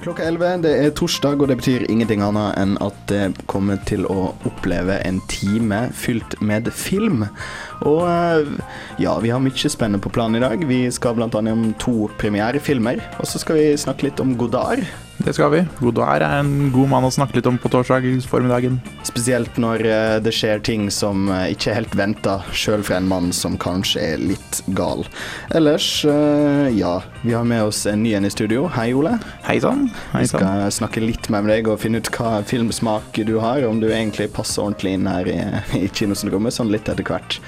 Klokka 11, det er torsdag, og det betyr ingenting annet enn at det kommer til å oppleve en time fylt med film. Og eh, ja, vi har mye spennende på planen i dag. Vi skal annet om to premierefilmer, og så skal vi snakke litt om Godard. Det skal vi. Godard er en god mann å snakke litt om på torsdag formiddagen. Spesielt når eh, det skjer ting som eh, ikke er helt venta, sjøl fra en mann som kanskje er litt gal. Ellers, eh, ja, vi har med oss en ny en i studio. Hei, Ole. Hei sann. Vi skal snakke litt mer med deg og finne ut hva filmsmak du har, om du egentlig passer ordentlig inn her i, i kinosyndromet, sånn litt etter hvert.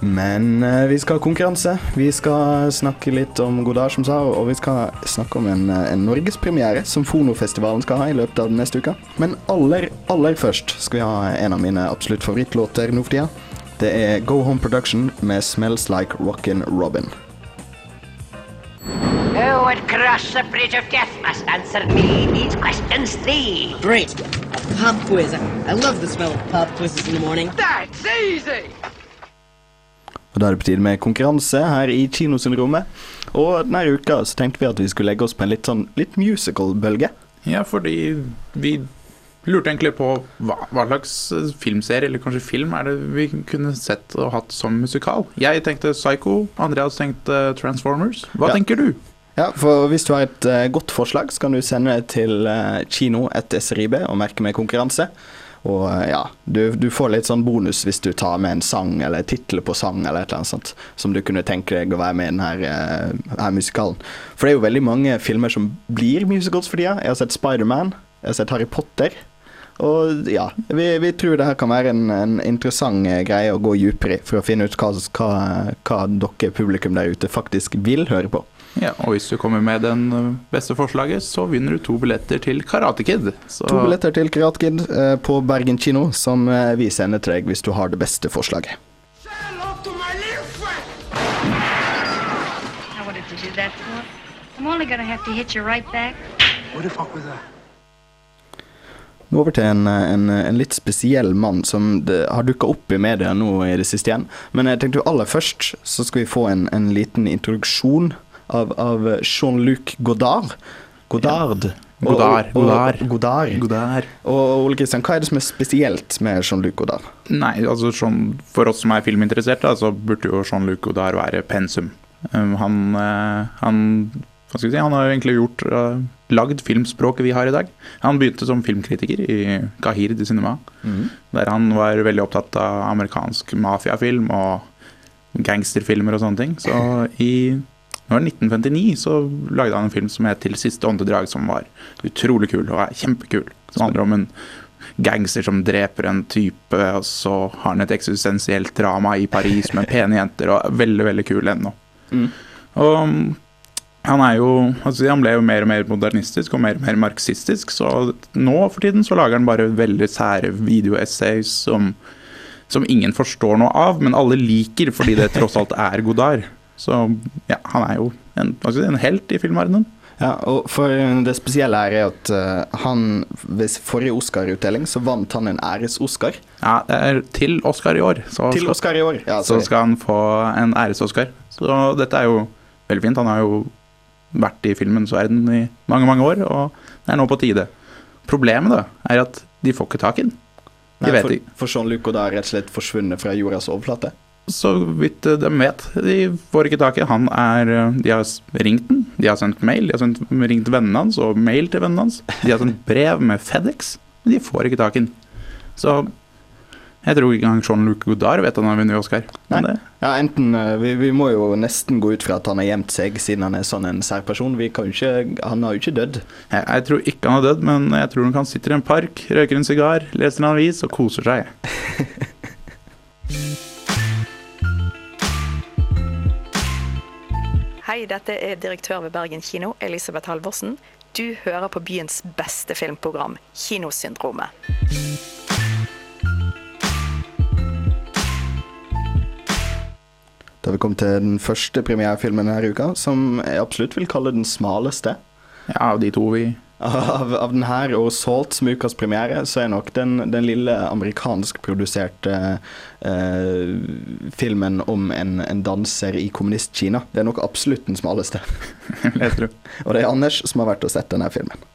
Men eh, vi skal ha konkurranse. Vi skal snakke litt om Godard, som sa, og vi skal snakke om en, eh, en norgespremiere som Fonofestivalen skal ha i løpet av den neste uka. Men aller, aller først skal vi ha en av mine absolutt favorittlåter nå for tida. Det er Go Home Production med 'Smells Like Rockin' Robin'. Who would cross the bridge of death must answer me these questions three. Great. A pop quiz. I love the smell of pop quizzes in the morning. That's easy! Og Da er det på tide med konkurranse her i Kinosyndromet. Og denne uka så tenkte vi at vi skulle legge oss på en litt sånn litt musical-bølge. Ja, fordi vi lurte egentlig på hva, hva slags eh, filmserie, eller kanskje film, er det vi kunne sett og hatt som musikal. Jeg tenkte Psycho, Andreas tenkte Transformers. Hva Ja. tenker du? Ja, for hvis du har et uh, godt forslag, så kan du sende det til uh, kino etter SRIB og merke med konkurranse. Og eh, ja, du, du får litt sånn bonus hvis du tar med en sang eller tittel på sang eller et eller annet sånt, som du kunne tenke deg å være med i denne uh, her musikalen. For det er jo veldig mange filmer som blir musicals for tida. Jeg har sett Spiderman, jeg har sett Harry Potter. Og ja, vi, vi tror det her kan være en, en interessant eh, greie å gå dypere i, for å finne ut hva, hva, hva dere publikum der ute faktisk vil høre på. Ja, og hvis du kommer med den eh, beste forslaget, så vinner du to billetter til Karate Kid. Så To billetter til Karate Kid eh, på Bergen kino, som eh, vi sender til deg hvis du har det beste forslaget. I wanted to do that for. I'm only gonna have to hit you right back. What the fuck was that? Nå over til en, en, en litt spesiell mann som det har dukka opp i media nå i det siste igjen. Men jeg tenkte jo aller først så skal vi få en, en liten introduksjon av, av Jean-Luc Godard. Godard. Godard, og- og- Godard. Godard. Godard. Og Ole Kristian, hva er det som er spesielt med Jean-Luc Godard? Nei, altså sånn, For oss som er filminteresserte, så burde jo Jean-Luc Godard være pensum. Um, han, eh, han, hva skal vi si, han har jo egentlig gjort uh, lagd filmspråket vi har i dag. Han begynte som filmkritiker i Kahir de Cinema, der han var veldig opptatt av amerikansk mafiafilm og gangsterfilmer og sånne ting. Så i nå er det 1959 så lagde han en film som het 'Til siste åndedrag', som var utrolig kul og er kjempekul. Som handler om en gangster som dreper en type, og så har han et eksistensielt drama i Paris med pene jenter, og er veldig, veldig kul ennå. Og um, han er jo altså Han ble jo mer og mer modernistisk og mer og mer marxistisk, så nå for tiden så lager han bare veldig sære videoessays som, som ingen forstår noe av, men alle liker fordi det tross alt er Godard. Så ja, han er jo en, en helt i filmverdenen. Ja, og for Det spesielle her er at eh, han ved forrige Oscar-utdeling så vant han en æres-Oscar. Ja, det er til Oscar i år. Så Til Oscar i år. Ja, så skal han få en æres-Oscar. Så dette er jo veldig fint. Han har jo vært i filmens verden i mange, mange år, og det er nå på tide. Problemet da, er at de får ikke tak i den. De Nei, vet for, for Jean-Luc Godard er rett og slett forsvunnet fra jordas overflate. Så vidt eh, de vet, de får ikke tak i han. Er, eh, de har ringt den, de har sendt mail, de har sendt, ringt vennene hans og mail til vennene hans. De har sendt brev med FedEx, men de får ikke tak i den. Så jeg tror ikke engang Jean-Luc Godard vet at han har vunnet Oscar. Nei. Ja, enten eh, vi, vi må jo nesten gå ut fra at han har gjemt seg, siden han er sånn en særperson. Vi kan ikke, han har jo ikke dødd. Jeg, jeg tror ikke han er dødd, men jeg tror han kan sitte i en park, røyker en sigar, leser en avis og koser seg. Hei, dette er direktør ved Bergen kino, Elisabeth Halvorsen. Du hører på byens beste filmprogram, Kinosyndromet. Da har vi kommet til den første premierefilmen denne uka, som jeg absolutt vil kalle den smaleste. Ja, av de to vi Av, av denne og Salt som ukas premiere, så er nok den, den lille amerikanskproduserte eh, filmen om en, en danser i kommunist-Kina. Det er nok absolutt den smaleste. Og det er Anders som har vært og sett denne filmen.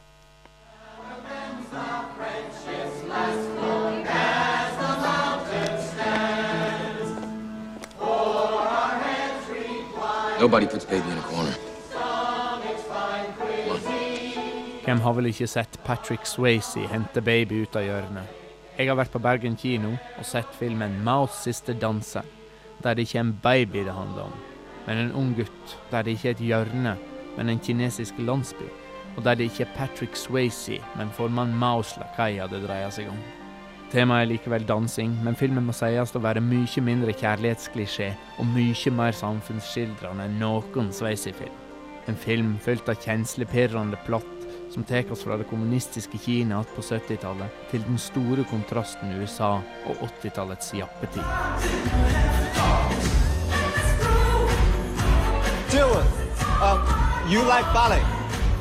Nobody puts baby in a corner. Hvem har vel ikke sett Patrick Swayze hente baby ut av hjørnet? Jeg har vært på Bergen kino og sett filmen 'Maos siste danse, der det ikke er en baby det handler om, men en ung gutt, der det ikke er et hjørne, men en kinesisk landsby, og der det ikke er Patrick Swayze, men formann Maos lakaier det dreier seg om. Temaet er likevel dansing, men filmen må sies å være mye mindre kjærlighetsklisjé og mye mer samfunnsskildrende enn noen Swayze-film. En film fylt av kjenslepirrende plott som tar oss fra det kommunistiske Kina på 70-tallet til den store kontrasten USA og 80-tallets jappetid. Dylan, uh, you like ballet?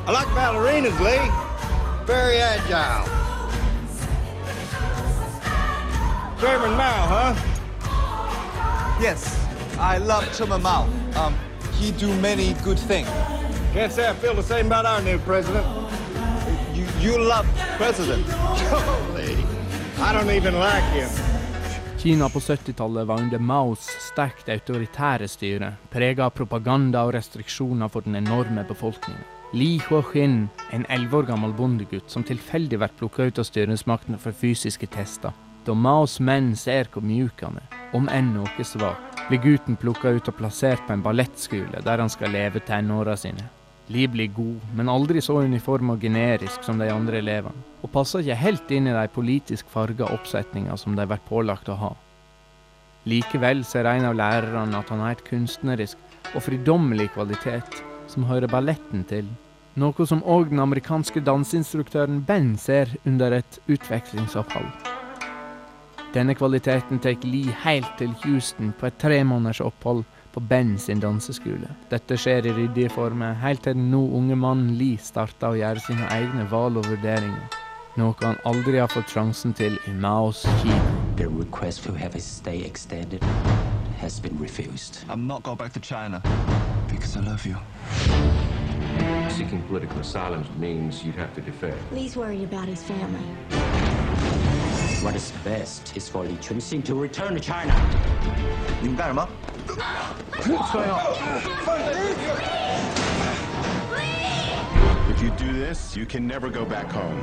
I like ballerinas, Lee. Very agile. Chairman Mao, huh? Yes, I love Chairman Mao. Um, he do many good things. Can't say I feel the same about our new president. You, love president. Holy, I don't even like him. Kina på 70-tallet var under Maos sterkt autoritære styre, prega av propaganda og restriksjoner for den enorme befolkningen. Li Huoxin, en elleve år gammel bondegutt som tilfeldig blir plukka ut av styresmaktene for fysiske tester. Da Maos menn ser hvor mjuk han er, om enn noe svak, blir gutten plukka ut og plassert på en ballettskole der han skal leve tenåra sine. Li blir god, men aldri så uniform og generisk som de andre elevene, og passer ikke helt inn i de politisk farga oppsetninga som de blir pålagt å ha. Likevel ser en av lærerne at han har et kunstnerisk og fridommelig kvalitet som hører balletten til, noe som òg den amerikanske danseinstruktøren Ben ser under et utvekslingsopphold. Denne kvaliteten tar Lee helt til Houston på et tre måneders opphold på Ben sin danseskole. Dette skjer i ryddige former, helt til den nå unge mannen Lee starter å gjøre sine egne valg og vurderinger. Noe han aldri har fått sjansen til i Maos Kina. The request to have his stay extended has been refused. I'm not going back to China because I love you. Seeking political asylum means you'd have to defect. Lee's worried about his family. What is best is for Li Chunxing to return to China. You got him up? What's going on? If you do this, you can never go back home.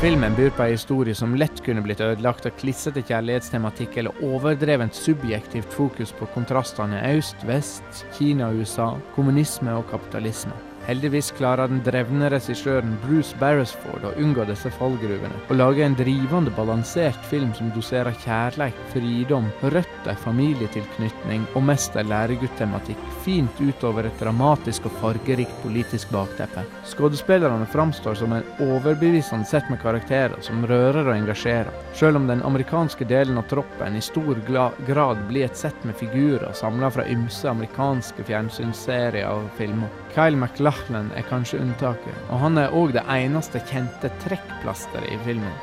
Filmen byr på en historie som lett kunne blitt ødelagt av klissete kjærlighetstematikk eller overdrevent subjektivt fokus på kontrastene øst, vest, Kina og USA, kommunisme og kapitalisme. Heldigvis klarer den drevne regissøren Bruce Barrisford å unngå disse fallgruvene, og lage en drivende, balansert film som doserer kjærleik, fridom, røtter, familietilknytning og mest en læreguttematikk fint utover et dramatisk og fargerikt politisk bakteppe. Skuespillerne framstår som en overbevisende sett med karakterer som rører og engasjerer, selv om den amerikanske delen av troppen i stor grad blir et sett med figurer samla fra ymse amerikanske fjernsynsserier og filmer. Kyle MacLachlan er kanskje unntaket, og han er òg det eneste kjente trekkplasteret i filmen.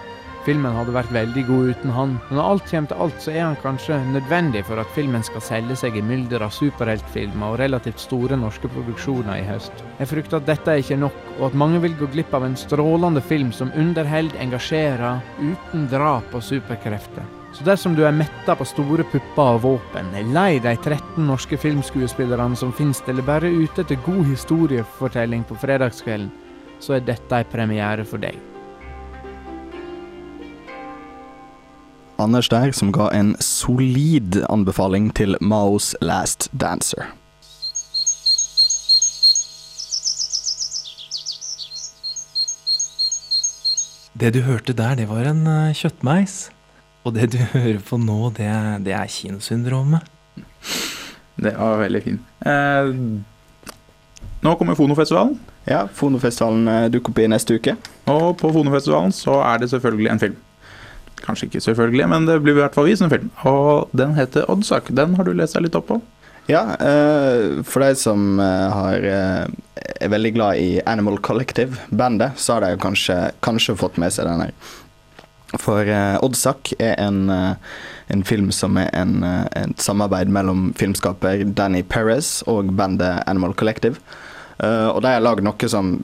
Filmen hadde vært veldig god uten han, men når alt kommer til alt, så er han kanskje nødvendig for at filmen skal selge seg i mylder av superheltfilmer og relativt store norske produksjoner i høst. Jeg frykter at dette er ikke nok, og at mange vil gå glipp av en strålende film som underholder, engasjerer, uten drap og superkrefter. Så dersom du er metta på store pupper og våpen, er lei de 13 norske filmskuespillerne som finnes, eller bare ute etter god historiefortelling på fredagskvelden, så er dette en premiere for deg. Anders der, som ga en solid anbefaling til Maos Last Dancer. Det du hørte der, det var en uh, kjøttmeis. Og det du hører på nå, det er, det er kinosyndromet. Det var veldig fint. Eh, Nå kommer Fonofestivalen. Ja, Fonofestivalen eh, dukker opp i neste uke. Og på Fonofestivalen så er det selvfølgelig en film. Kanskje ikke selvfølgelig, men det blir i hvert fall vist en film. Og den heter Oddsak. Den har du lest deg litt opp på? Ja, eh, for de som eh, har, eh, er veldig glad i Animal Collective, bandet, så har de kanskje, kanskje fått med seg den her. For uh, Oddsak er en, uh, en film som er en, uh, et samarbeid mellom filmskaper Danny Perez og bandet Animal Collective. Uh, og de har lagd noe som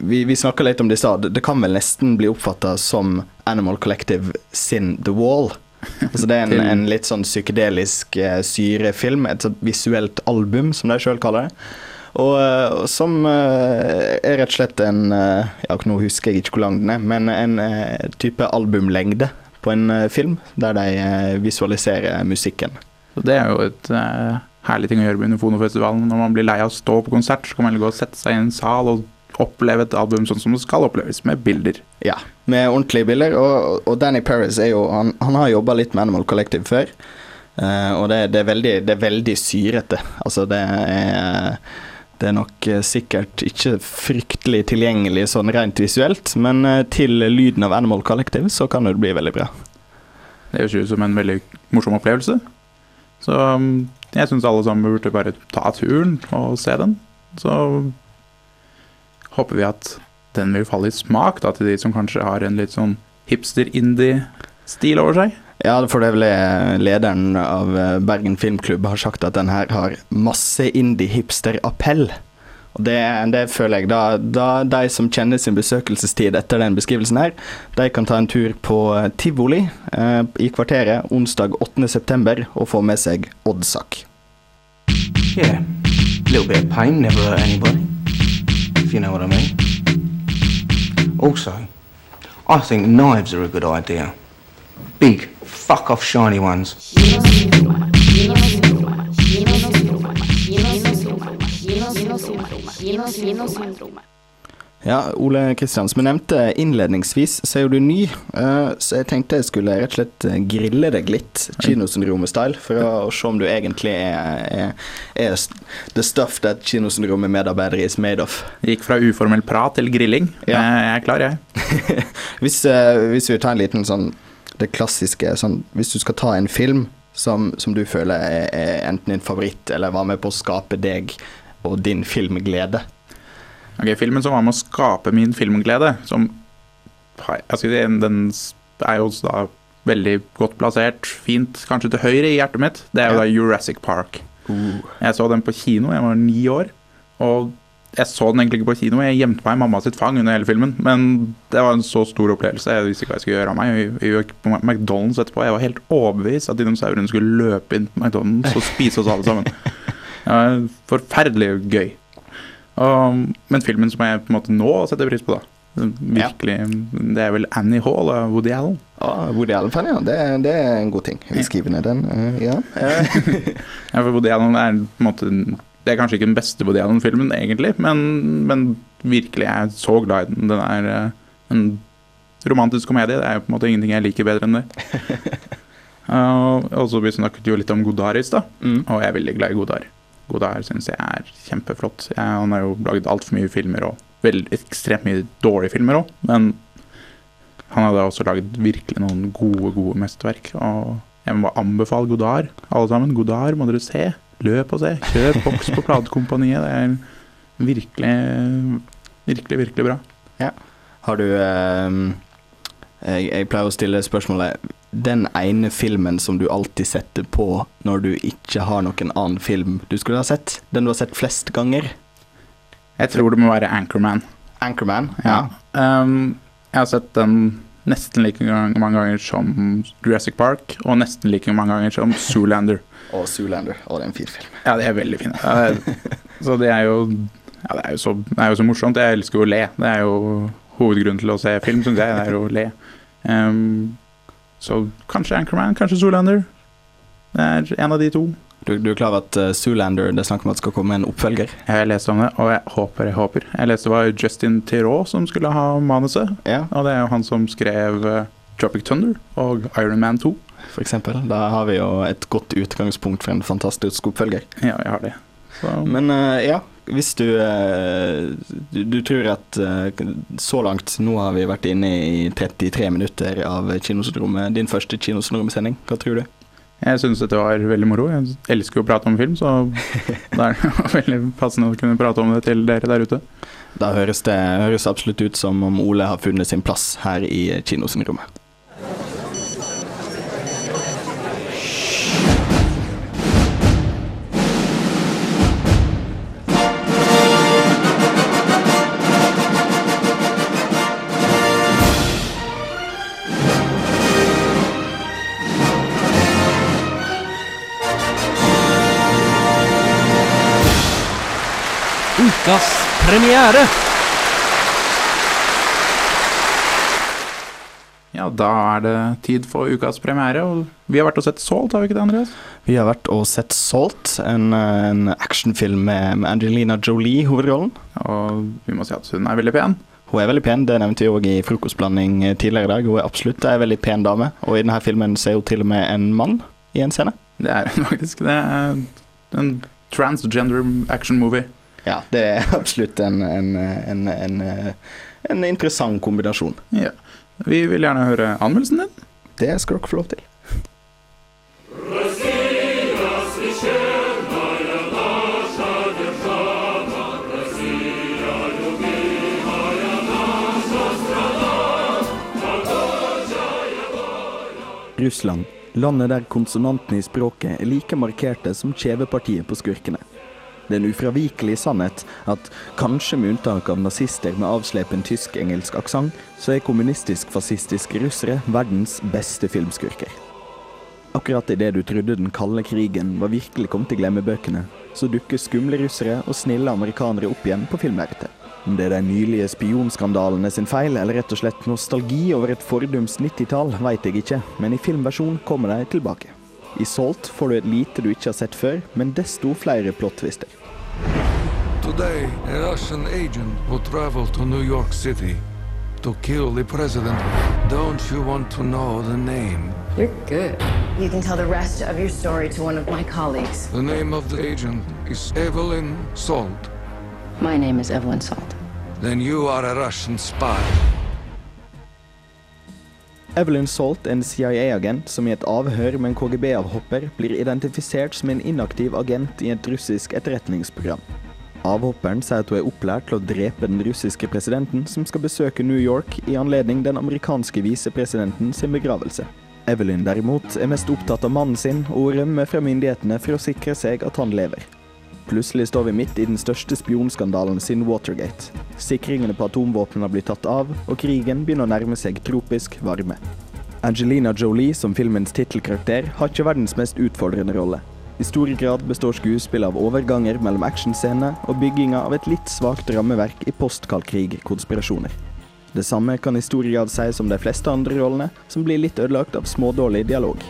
Vi, vi snakka litt om det i stad. Det kan vel nesten bli oppfatta som Animal Collective sin The Wall. Altså det er en, en litt sånn psykedelisk eh, syrefilm, et visuelt album, som de sjøl kaller det. Og, eh, og som eh, er rett og slett en eh, Ja, nå husker jeg ikke hvor lang den er, men en eh, type albumlengde på en eh, film, der de eh, visualiserer musikken. Så det er jo et uh, herlig ting å gjøre under Fonofestivalen. Når man blir lei av å stå på konsert, så kan man gå og sette seg i en sal og oppleve et album sånn som det skal oppleves, med bilder. Ja, med ordentlige bilder. Og, og Danny Paris er jo Han, han har jobba litt med Animal Collective før. Uh, og det, det, er veldig, det er veldig syrete. Altså, det er Det er nok eh, sikkert ikke fryktelig tilgjengelig sånn rent visuelt, men eh, til lyden av Animal Collective så kan det bli veldig bra. Det høres ut som en veldig morsom opplevelse. Så um, jeg syns alle sammen burde bare ta turen og se den. Så håper vi at den vil falle i smak da, til de som kanskje har en litt sånn hipster-indie-stil over seg. Ja, for det er vel lederen av eh, Bergen Filmklubb har sagt at den her har masse indie-hipster-appell. Og det, det føler jeg. Da, da de som kjenner sin besøkelsestid etter den beskrivelsen her, de kan ta en tur på eh, tivoli eh, i kvarteret onsdag 8.9. og få med seg Oddsak. Yeah, little bit of pain never hurt anybody, if you know what I mean. Also, I think knives are a good. Big, fuck off shiny ones. Ja, Ole Kristian, som jeg nevnte innledningsvis, så er jo du ny, eh, så jeg tenkte jeg skulle rett og slett eh, grille deg litt, Kinosyndromet-style, for å, se om du egentlig er, er, er the stuff that Kinosyndromet-medarbeidere is made of. Gikk fra uformell prat til grilling. Ja. Eh, Jeg er klar, jeg. hvis, hvis vi tar en liten sånn Det klassiske sånn Hvis du skal ta en film som, som du føler er, er enten din favoritt, eller var med på å skape deg og din filmglede. Ok, Filmen som var med å skape min filmglede, som altså, den, den er jo da veldig godt plassert, fint kanskje til høyre i hjertet mitt, det er jo da Jurassic Park. Jeg så den på kino, jeg var ni år. Og jeg så den egentlig ikke på kino, jeg gjemte meg i mamma sitt fang under hele filmen. Men det var en så stor opplevelse, jeg visste ikke hva jeg skulle gjøre av meg. Vi, vi gikk på McDonald's etterpå, jeg var helt overbevist at dinosaurene skulle løpe inn på McDonald's og spise oss alle sammen. Det var forferdelig gøy. Og, men filmen som jeg på en måte nå setter pris på, da. Virkelig, Det er vel Annie Hall og Woody Allen. Ah, Woody Allen-fan, ja. Det, det er en god ting. Vi skriver ned den. Uh, ja. Ja, for Woody Allen er på en måte Det er kanskje ikke den beste Woody Allen-filmen, egentlig, men, men virkelig jeg er så glad i den. Den er eh, en romantisk komedie. Det er jo på en måte ingenting jeg liker bedre enn det. Uh, og så Vi snakket jo litt om Godar i stad, og jeg er veldig glad i Godar. Godar syns jeg er kjempeflott. Jeg, han har jo laget altfor mye filmer, og vel, ekstremt mye dårlige filmer òg, men han hadde også laget virkelig noen gode, gode mesterverk. Og jeg må anbefale Godard, alle sammen. Godard må dere se. Løp og se. Kjøp boks på platekompaniet. Det er virkelig, virkelig, virkelig bra. Ja. Har du eh, jeg, jeg pleier å stille spørsmålet Den ene filmen som du alltid setter på når du ikke har noen annen film du skulle ha sett? Den du har sett flest ganger? Jeg tror det må være Anchorman. Anchorman? Ja. Um, jeg har sett den nesten like mange ganger som Jurassic Park, og nesten like mange ganger som Zoolander. Og Zoolander. Og det er en fin film. Ja, det er veldig fine. Ja, det er, så det er jo ja, det er jo, så, det er jo så morsomt. Jeg elsker jo å le. Det er jo hovedgrunnen til å se film, syns jeg. Det er jo å le. Um, så kanskje Anchorman, kanskje Zoolander. Det er en av de to. Du, du er klar over at uh, Zoolander det er snakk om at det skal komme en oppfølger? Jeg har lest om det, og jeg håper, jeg håper. Jeg leste det var Justin Theroux som skulle ha manuset. Ja. Og det er jo han som skrev uh, Tropic Thunder og Iron Man 2. Eksempel. Da har vi jo et godt utgangspunkt for en fantastisk oppfølger. Ja, jeg har det. Så, Men uh, ja, hvis du, eh, du Du tror at eh, så langt Nå har vi vært inne i 33 minutter av Kinosyndromet. Din første Kinosyndromet-sending. Hva tror du? Jeg syns dette var veldig moro. Jeg elsker jo å prate om film, så det er veldig passende å kunne prate om det til dere der ute. Da høres det høres absolutt ut som om Ole har funnet sin plass her i Kinosyndromet. Ukas premiere! Ja, da er det tid for ukas premiere. Og vi har vært og sett Salt, har vi ikke det, Andreas? Vi har vært og sett Salt, en, en actionfilm med Angelina Jolie i hovedrollen. Og vi må si at hun er veldig pen. Hun er veldig pen, det nevnte vi òg i frokostblanding tidligere i dag. Hun er absolutt en veldig pen dame, og i denne filmen ser hun til og med en mann i en scene. Det er hun faktisk. Det er en transgender action movie. Ja, det er absolutt en, en, en, en, en interessant kombinasjon. Ja. Vi vil gjerne høre anmeldelsen din. Det skal dere få lov til. Russland, landet der konsonantene i språket er like markerte som kjevepartiet på skurkene. Det er en ufravikelig sannhet at, kanskje med unntak av nazister med avslepen tysk-engelsk aksent, så er kommunistisk-fascistiske russere verdens beste filmskurker. Akkurat idet du trodde den kalde krigen var virkelig kommet i glemmebøkene, så dukker skumle russere og snille amerikanere opp igjen på filmlerretet. Om det er de nylige spionskandalene sin feil, eller rett og slett nostalgi over et fordums 90-tall, veit jeg ikke, men i filmversjon kommer de tilbake. I Salt får du et lite du ikke har sett før, men desto flere plot-twister. Today, a Russian agent will travel to New York City to kill the president. Don't you want to know the name? You're good. You can tell the rest of your story to one of my colleagues. The name of the agent is Evelyn Salt. My name is Evelyn Salt. Then you are a Russian spy. Evelyn Salt en CIA-agent som i et avhør med en KGB-avhopper blir identifisert som en inaktiv agent i et russisk etterretningsprogram. Avhopperen sier at hun er opplært til å drepe den russiske presidenten, som skal besøke New York i anledning den amerikanske visepresidenten sin begravelse. Evelyn derimot er mest opptatt av mannen sin, og rømmer fra myndighetene for å sikre seg at han lever. Plutselig står vi midt i den største spionskandalen siden Watergate. Sikringene på atomvåpnene har blitt tatt av, og krigen begynner å nærme seg tropisk varme. Angelina Jolie som filmens tittelkarakter har ikke verdens mest utfordrende rolle. I stor grad består skuespillet av overganger mellom actionscener og bygginga av et litt svakt rammeverk i postkald krig-konspirasjoner. Det samme kan i stor grad sies om de fleste andre rollene, som blir litt ødelagt av smådårlig dialog.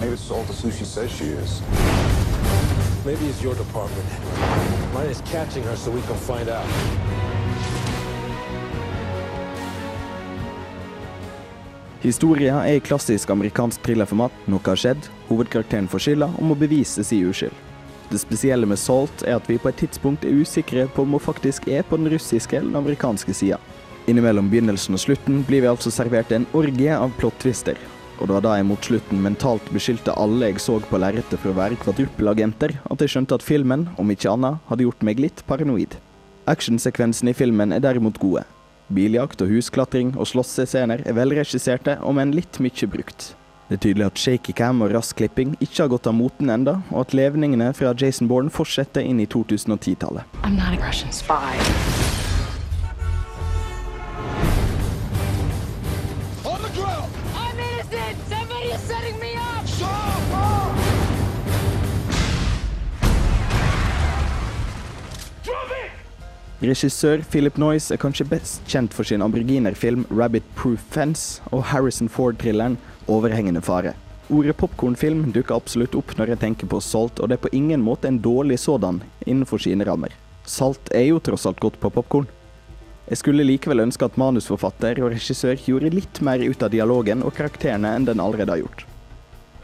Maybe it's all the sushi says she is. Maybe it's your department. Mine is catching her so we can find out. Historia er i klassisk amerikansk thrillerformat. Noe har skjedd, hovedkarakteren får skylda og må bevise sin uskyld. Det spesielle med Salt er at vi på et tidspunkt er usikre på om hun faktisk er på den russiske eller den amerikanske sida. Innimellom begynnelsen og slutten blir vi altså servert en orgie av plot-twister. Og det var da jeg mot slutten mentalt beskyldte alle jeg så på lerretet for å være kvadruppelagenter, at jeg skjønte at filmen, om ikke annet, hadde gjort meg litt paranoid. Actionsekvensene i filmen er derimot gode. Biljakt og husklatring og slåssescener er velregisserte, om enn litt mye brukt. Det er tydelig at shaky cam og rask klipping ikke har gått av moten enda, og at levningene fra Jason Bourne fortsetter inn i 2010-tallet. Regissør Philip Noyce er kanskje best kjent for sin aboriginerfilm 'Rabbit Proof Fence' og Harrison Ford-thrilleren 'Overhengende fare'. Ordet popkornfilm dukker absolutt opp når jeg tenker på Salt, og det er på ingen måte en dårlig sådan innenfor sine rammer. Salt er jo tross alt godt på popkorn. Jeg skulle likevel ønske at manusforfatter og regissør gjorde litt mer ut av dialogen og karakterene enn den allerede har gjort.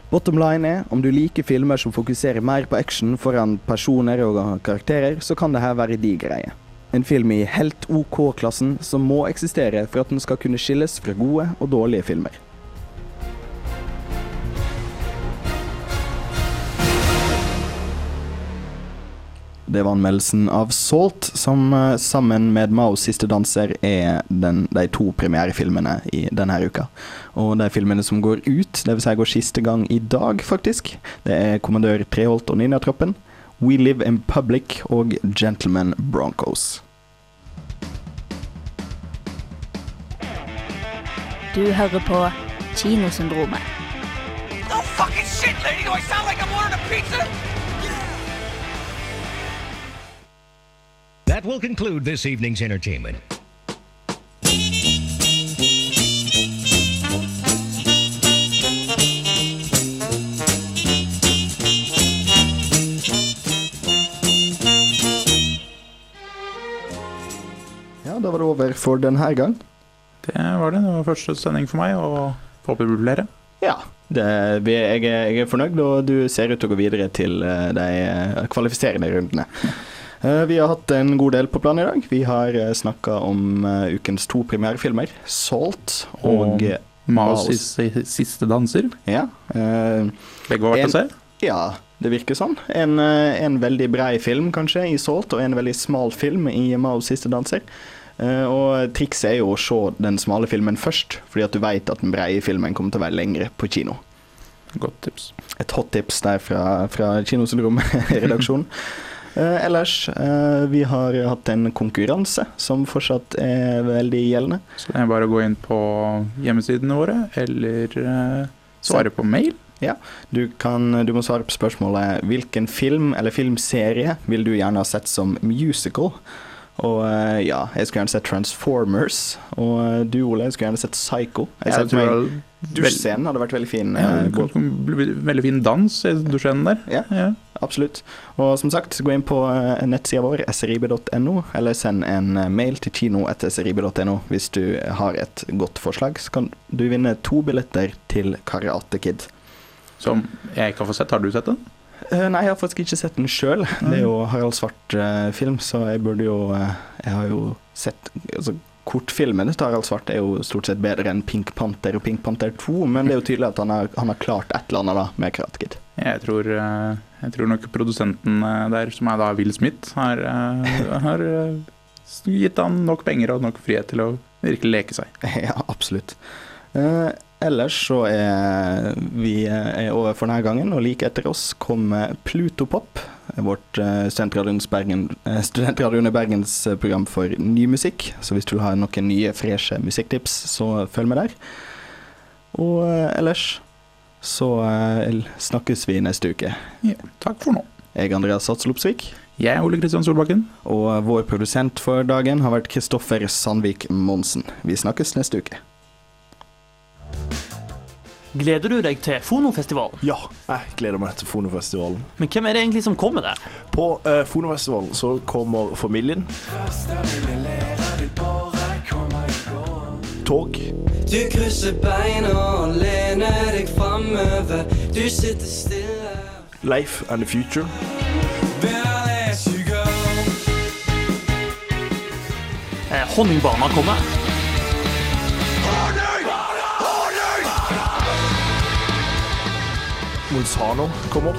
Bottom line er, om du liker filmer som fokuserer mer på action foran personer og karakterer, så kan det her være de greie. En film i helt OK-klassen som må eksistere for at den skal kunne skilles fra gode og dårlige filmer. Det var anmeldelsen av Salt, som eh, sammen med Maos siste danser er den, de to premierefilmene i denne uka. Og de filmene som går ut, dvs. Si går siste gang i dag, faktisk, det er Kommandør Treholt og Ninjatroppen, We Live in Public og Gentlemen Broncos. Du hører på Kinosyndromet. No fucking shit, lady! Do I sound like I'm ordering a pizza? That will conclude this evening's entertainment. Ja, da var det over for denne gang. Det var det. Det var første sending for meg, og håper det blir flere. Ja. Det, jeg, er, jeg er fornøyd, og du ser ut til å gå videre til eh, de eh, kvalifiserende rundene. Eh, Vi har hatt en god del på planen i dag. Vi har snakka om ukens to premierefilmer, 'Salt' og Og Maos siste, danser. Ja. Begge var verdt å se. Ja, det virker sånn. En, en veldig brei film, kanskje, i Salt, og en veldig smal film i Maos siste danser. Eh, og trikset er jo å se den smale filmen først, fordi at du vet at den breie filmen kommer til å være lengre på kino. Godt tips. Et hot tips der fra, fra Kinosyndrom-redaksjonen. Eh, ellers, eh, vi har hatt en konkurranse som fortsatt er veldig gjeldende. Så det er bare å gå inn på hjemmesidene våre, eller svare på mail. Ja, du, kan, du må svare på spørsmålet hvilken film eller filmserie vil du gjerne ha sett som musical? Og eh, ja, jeg skulle gjerne sett Transformers. Og eh, du, Ole, jeg skulle gjerne sett Psycho. Jeg Ja, meg Dusjscenen hadde vært veldig fin. Ja, eh, veldig fin dans i dusjscenen der. Ja, absolutt. Og som sagt, gå inn på nettsida vår, srib.no, eller send en mail til kino.srib.no hvis du har et godt forslag. Så kan du vinne to billetter til Karate Kid. Som jeg ikke har fått sett. Har du sett den? Eh, nei, jeg har faktisk ikke sett den sjøl. Det er jo Harald Svart-film, så jeg burde jo eh, Jeg har jo sett altså, Kortfilmene til Harald Svart er jo stort sett bedre enn Pink Panther og Pink Panther 2, men det er jo tydelig at han har, han har klart et eller annet da med Karate Kid. Jeg tror, eh, jeg tror nok produsenten eh, der, som er da Will Smith, har, eh, har eh, gitt han nok penger og nok frihet til å virkelig leke seg. Ja, absolutt. Eh, ellers så er vi eh, er over for denne gangen, og like etter oss kommer Plutopop, vårt studentradio under eh, Studentradioen i Bergens eh, program for ny musikk. Så hvis du vil ha noen nye, freshe musikktips, så følg med der. Og eh, ellers så eh, snakkes vi neste uke. Ja, takk for nå. Jeg er Andreas Satzel Opsvik. Jeg er Ole Kristian Solbakken. Og vår produsent for dagen har vært Kristoffer Sandvik Monsen. Vi snakkes neste uke. Gleder du deg til Fonofestivalen? Ja, jeg gleder meg til Fonofestivalen. Men hvem er det egentlig som kommer der? På uh, Fonofestivalen så kommer familien. Tog. Du krysser beina og lener deg framover. Du sitter stille. Life and the Future. Eh, Honningbarna kommer. Monsanto kommer.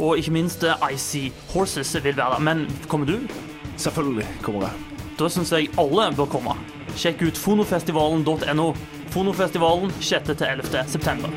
Og ikke minst eh, Icy Horses vil være der. Men kommer du? Selvfølgelig kommer jeg. Da syns jeg alle bør komme. Sjekk ut fonofestivalen.no. Fonofestivalen 6. til 11. september.